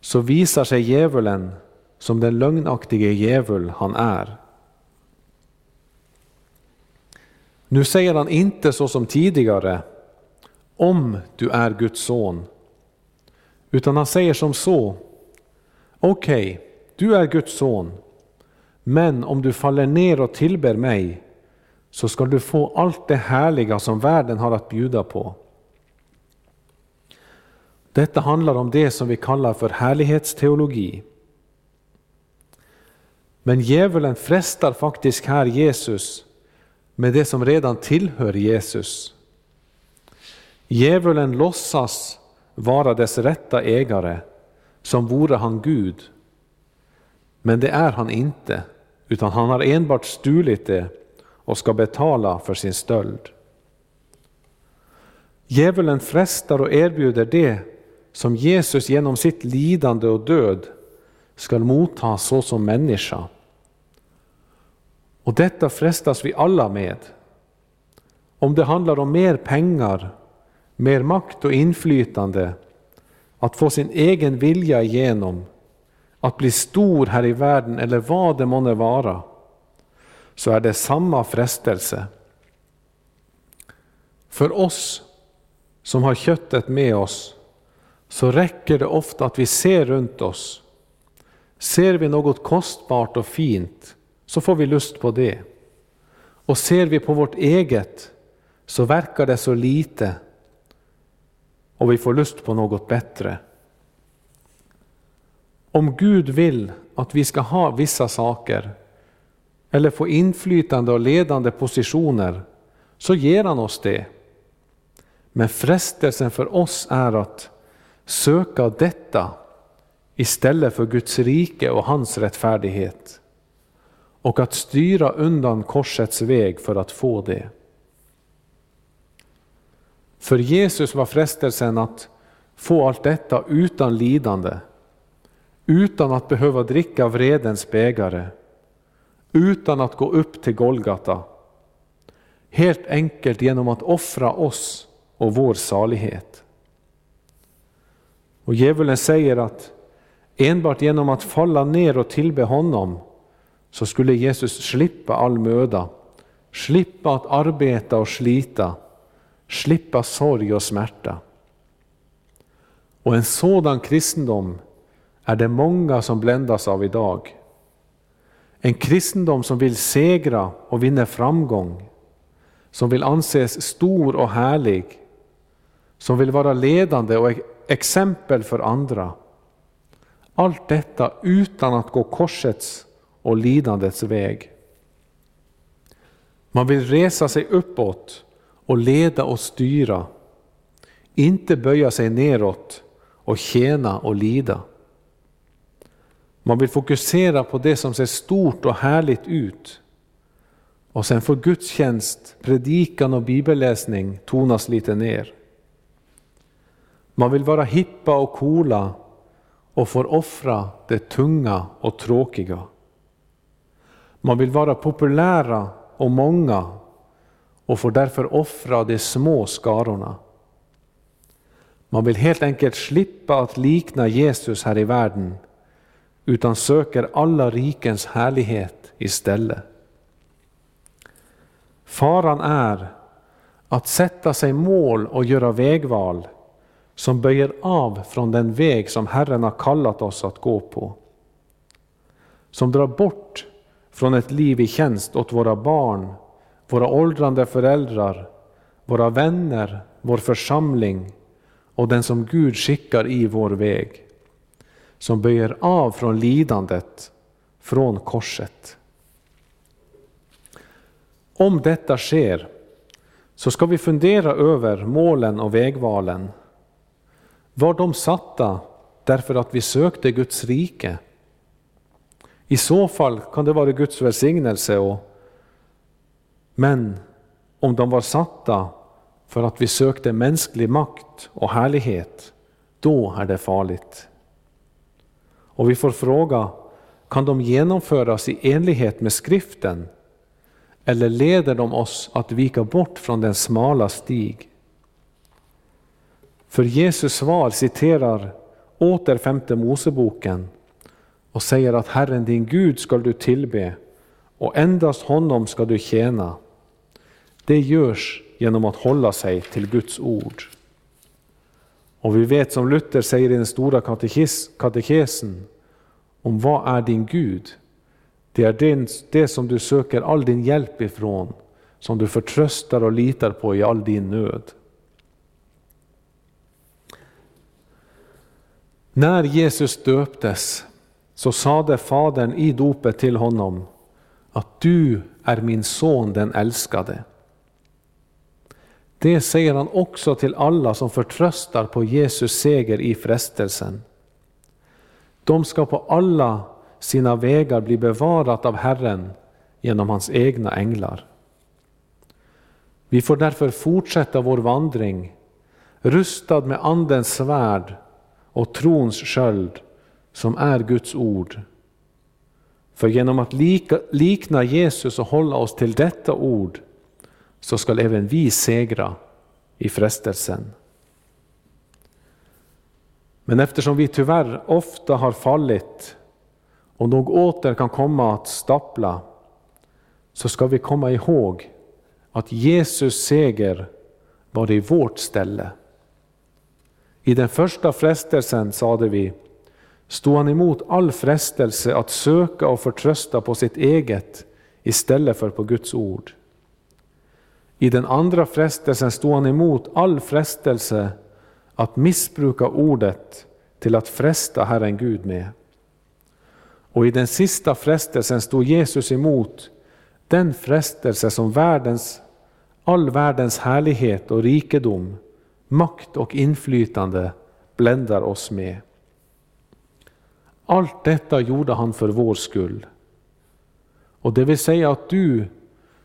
så visar sig djävulen som den lögnaktige djävul han är. Nu säger han inte så som tidigare, om du är Guds son, utan han säger som så, okej, okay, du är Guds son, men om du faller ner och tillber mig så ska du få allt det härliga som världen har att bjuda på. Detta handlar om det som vi kallar för härlighetsteologi. Men djävulen frestar faktiskt här Jesus med det som redan tillhör Jesus. Djävulen låtsas vara dess rätta ägare, som vore han Gud. Men det är han inte, utan han har enbart stulit det och ska betala för sin stöld. Djävulen frestar och erbjuder det som Jesus genom sitt lidande och död skall motta såsom människa. Och detta frestas vi alla med. Om det handlar om mer pengar, mer makt och inflytande, att få sin egen vilja igenom, att bli stor här i världen eller vad det månne vara, så är det samma frestelse. För oss som har köttet med oss så räcker det ofta att vi ser runt oss. Ser vi något kostbart och fint så får vi lust på det. Och ser vi på vårt eget så verkar det så lite och vi får lust på något bättre. Om Gud vill att vi ska ha vissa saker eller få inflytande och ledande positioner så ger han oss det. Men frestelsen för oss är att söka detta istället för Guds rike och hans rättfärdighet och att styra undan korsets väg för att få det. För Jesus var frestelsen att få allt detta utan lidande, utan att behöva dricka vredens bägare, utan att gå upp till Golgata. Helt enkelt genom att offra oss och vår salighet. Och djävulen säger att enbart genom att falla ner och tillbe honom så skulle Jesus slippa all möda, slippa att arbeta och slita, slippa sorg och smärta. Och en sådan kristendom är det många som bländas av idag. En kristendom som vill segra och vinna framgång, som vill anses stor och härlig, som vill vara ledande och e- exempel för andra. Allt detta utan att gå korsets och lidandets väg. Man vill resa sig uppåt och leda och styra, inte böja sig neråt och tjäna och lida. Man vill fokusera på det som ser stort och härligt ut. Och sen får gudstjänst, predikan och bibelläsning tonas lite ner. Man vill vara hippa och coola och får offra det tunga och tråkiga. Man vill vara populära och många och får därför offra de små skarorna. Man vill helt enkelt slippa att likna Jesus här i världen utan söker alla rikens härlighet istället. Faran är att sätta sig mål och göra vägval som böjer av från den väg som Herren har kallat oss att gå på. Som drar bort från ett liv i tjänst åt våra barn, våra åldrande föräldrar, våra vänner, vår församling och den som Gud skickar i vår väg. Som böjer av från lidandet, från korset. Om detta sker så ska vi fundera över målen och vägvalen var de satta därför att vi sökte Guds rike? I så fall kan det vara Guds välsignelse. Och, men om de var satta för att vi sökte mänsklig makt och härlighet, då är det farligt. Och vi får fråga, kan de genomföras i enlighet med skriften? Eller leder de oss att vika bort från den smala stig? För Jesus svar citerar åter femte Moseboken och säger att Herren din Gud skall du tillbe och endast honom ska du tjäna. Det görs genom att hålla sig till Guds ord. Och vi vet som Luther säger i den stora katekes, katekesen om vad är din Gud? Det är den, det som du söker all din hjälp ifrån, som du förtröstar och litar på i all din nöd. När Jesus döptes så sade Fadern i dopet till honom att du är min son den älskade. Det säger han också till alla som förtröstar på Jesus seger i frestelsen. De ska på alla sina vägar bli bevarat av Herren genom hans egna änglar. Vi får därför fortsätta vår vandring, rustad med Andens svärd och trons sköld, som är Guds ord. För genom att lika, likna Jesus och hålla oss till detta ord, så skall även vi segra i frestelsen. Men eftersom vi tyvärr ofta har fallit och nog åter kan komma att stapla, så ska vi komma ihåg att Jesus seger var i vårt ställe. I den första frestelsen, sade vi, stod han emot all frestelse att söka och förtrösta på sitt eget istället för på Guds ord. I den andra frestelsen stod han emot all frestelse att missbruka ordet till att fresta Herren Gud med. Och i den sista frestelsen stod Jesus emot den frestelse som världens, all världens härlighet och rikedom, makt och inflytande bländar oss med. Allt detta gjorde han för vår skull. Och det vill säga att du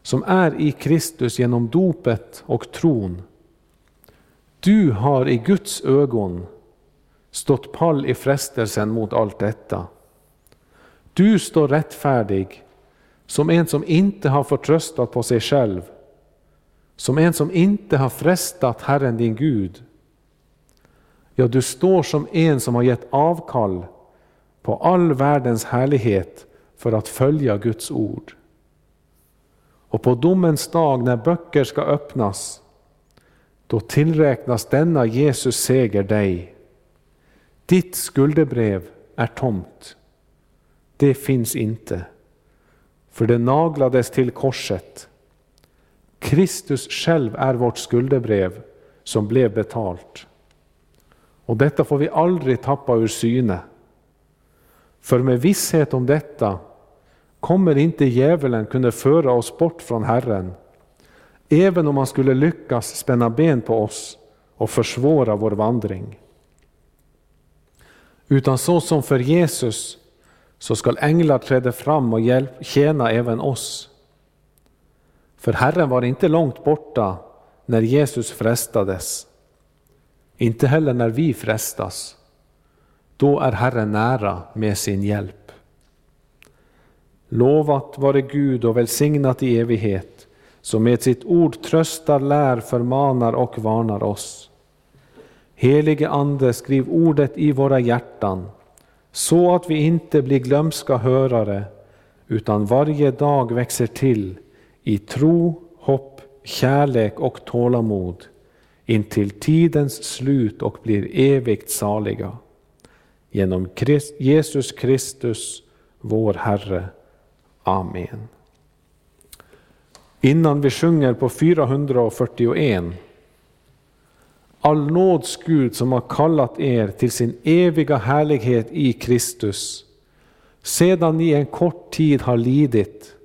som är i Kristus genom dopet och tron, du har i Guds ögon stått pall i frestelsen mot allt detta. Du står rättfärdig som en som inte har förtröstat på sig själv, som en som inte har frestat Herren din Gud. Ja, du står som en som har gett avkall på all världens härlighet för att följa Guds ord. Och på domens dag när böcker ska öppnas, då tillräknas denna Jesus seger dig. Ditt skuldebrev är tomt. Det finns inte, för det naglades till korset. Kristus själv är vårt skuldebrev som blev betalt. Och detta får vi aldrig tappa ur syne. För med visshet om detta kommer inte djävulen kunna föra oss bort från Herren, även om han skulle lyckas spänna ben på oss och försvåra vår vandring. Utan så som för Jesus så skall änglar träda fram och hjälp, tjäna även oss. För Herren var inte långt borta när Jesus frestades, inte heller när vi frestas. Då är Herren nära med sin hjälp. Lovat vare Gud och välsignat i evighet, som med sitt ord tröstar, lär, förmanar och varnar oss. Helige Ande, skriv ordet i våra hjärtan, så att vi inte blir glömska hörare, utan varje dag växer till i tro, hopp, kärlek och tålamod intill tidens slut och blir evigt saliga. Genom Jesus Kristus, vår Herre. Amen. Innan vi sjunger på 441 All nåds Gud som har kallat er till sin eviga härlighet i Kristus, sedan ni en kort tid har lidit,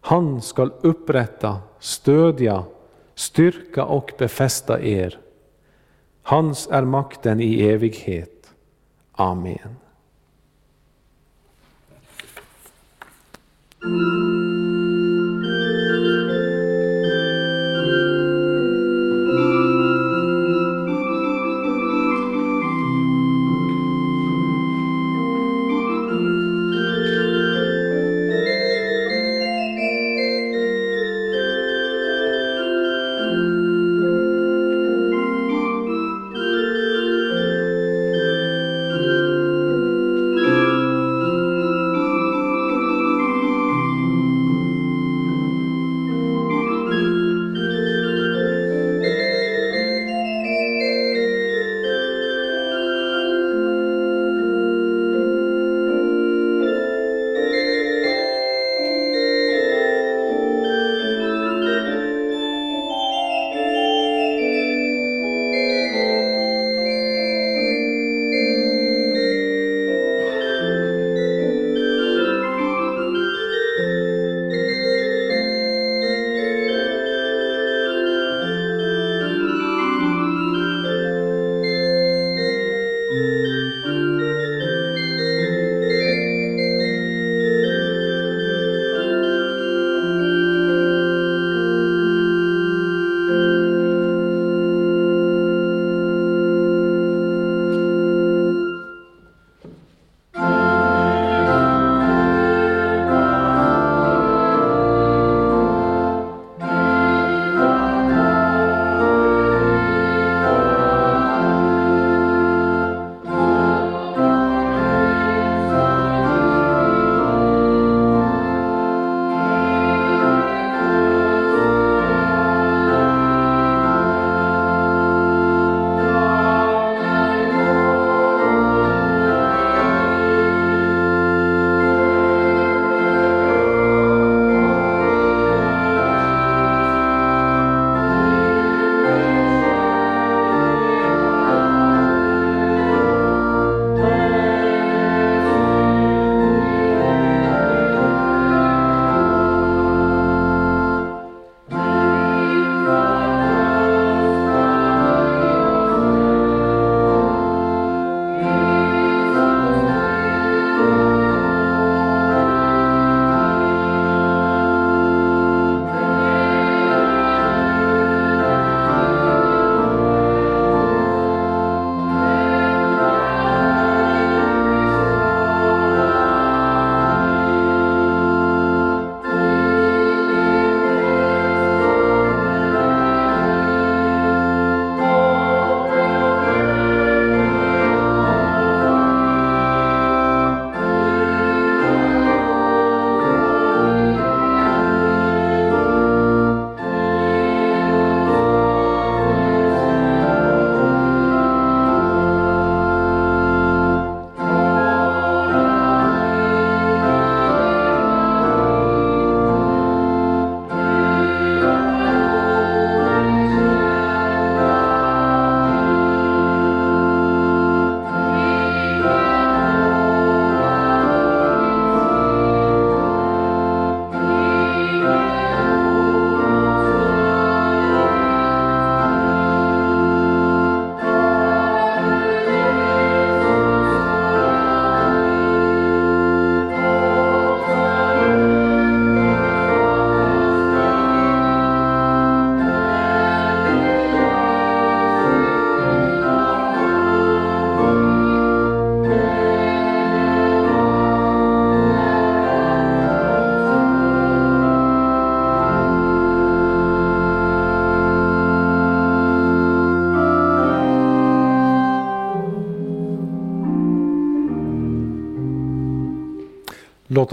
han skall upprätta, stödja, styrka och befästa er. Hans är makten i evighet. Amen.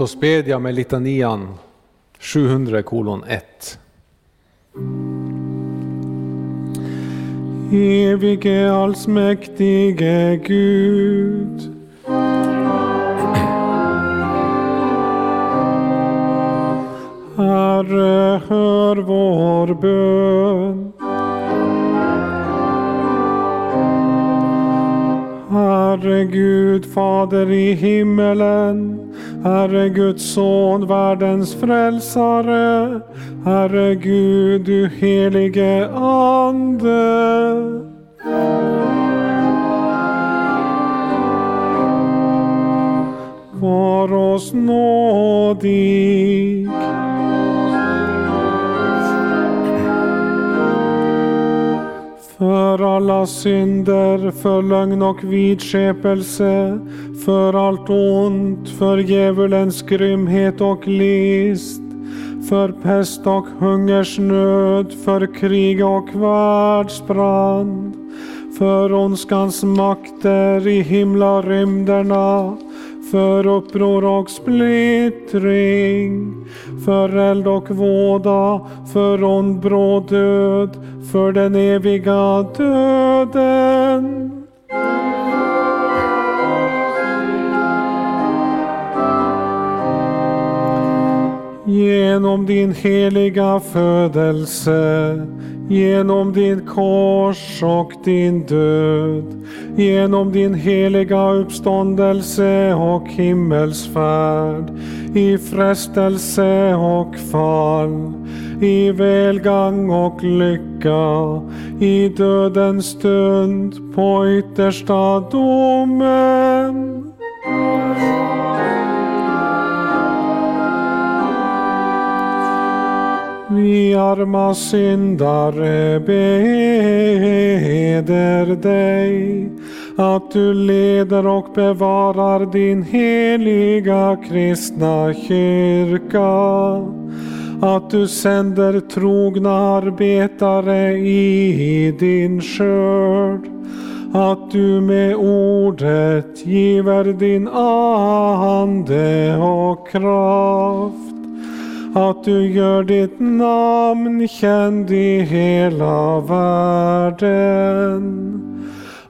Låt oss bedja med litanian 700 kolon 1. Evige allsmäktige Gud. Herre, hör vår bön. Herre Gud, Fader i himmelen. Herre Guds son, världens frälsare. Herre Gud, du helige Ande. Var oss nådig. För alla synder, för lögn och vidskepelse, för allt ont, för djävulens grymhet och list, för pest och hungersnöd, för krig och världsbrand, för ondskans makter i himlarymderna, för uppror och splittring, för eld och våda, för ond bråd död, för den eviga döden. Genom din heliga födelse, genom din kors och din död, genom din heliga uppståndelse och himmelsfärd, i frestelse och fall, i välgång och lycka, i dödens stund, på yttersta domen. Vi arma syndare beder dig att du leder och bevarar din heliga kristna kyrka. Att du sänder trogna arbetare i din skörd. Att du med ordet giver din ande och kraft att du gör ditt namn känd i hela världen.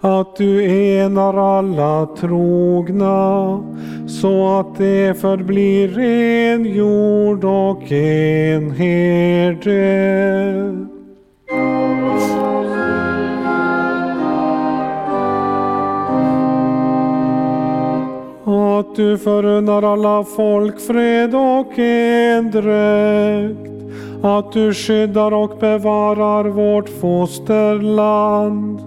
Att du enar alla trogna så att det förblir en jord och en herde. Att du förunnar alla folk fred och endräkt. Att du skyddar och bevarar vårt fosterland.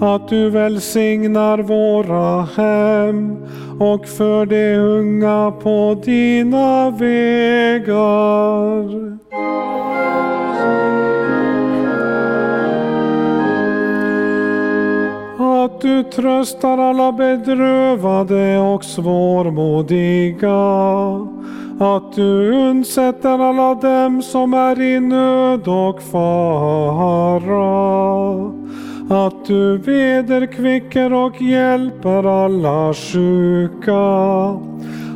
Att du välsignar våra hem och för de unga på dina vägar. Att du tröstar alla bedrövade och svårmodiga. Att du undsätter alla dem som är i nöd och fara. Att du vederkvicker och hjälper alla sjuka.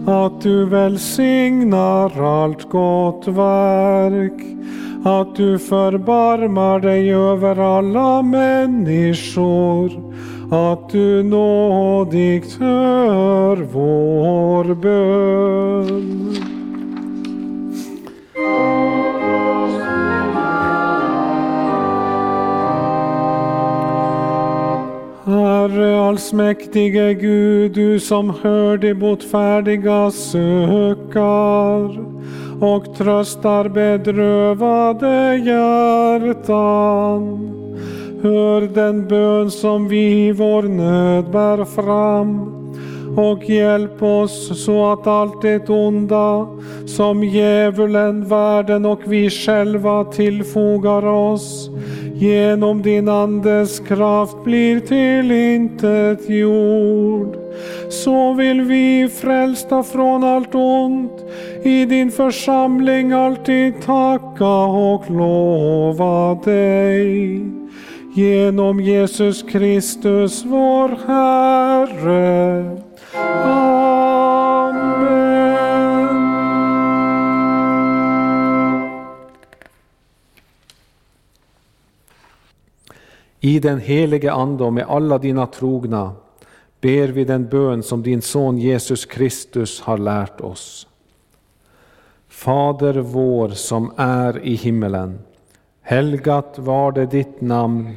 Att du välsignar allt gott verk att du förbarmar dig över alla människor att du nådigt hör vår bön. Herre allsmäktige Gud, du som hör de botfärdiga sökar och tröstar bedrövade hjärtan. Hör den bön som vi i vår nöd bär fram och hjälp oss så att allt det onda som djävulen, världen och vi själva tillfogar oss genom din Andes kraft blir till intet jord. Så vill vi frälsta från allt ont i din församling alltid tacka och lova dig Genom Jesus Kristus vår Herre. Amen. I den helige Ande och med alla dina trogna ber vi den bön som din son Jesus Kristus har lärt oss. Fader vår som är i himmelen. Helgat var det ditt namn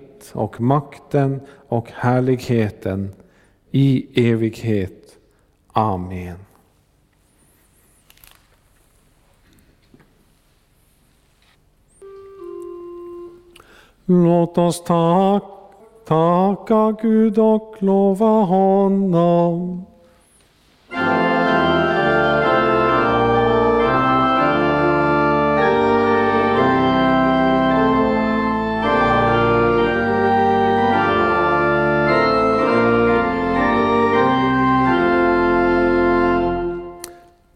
och makten och härligheten i evighet. Amen. Låt oss tack, tacka Gud och lova honom.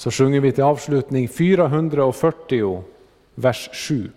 så sjunger vi till avslutning 440, vers 7.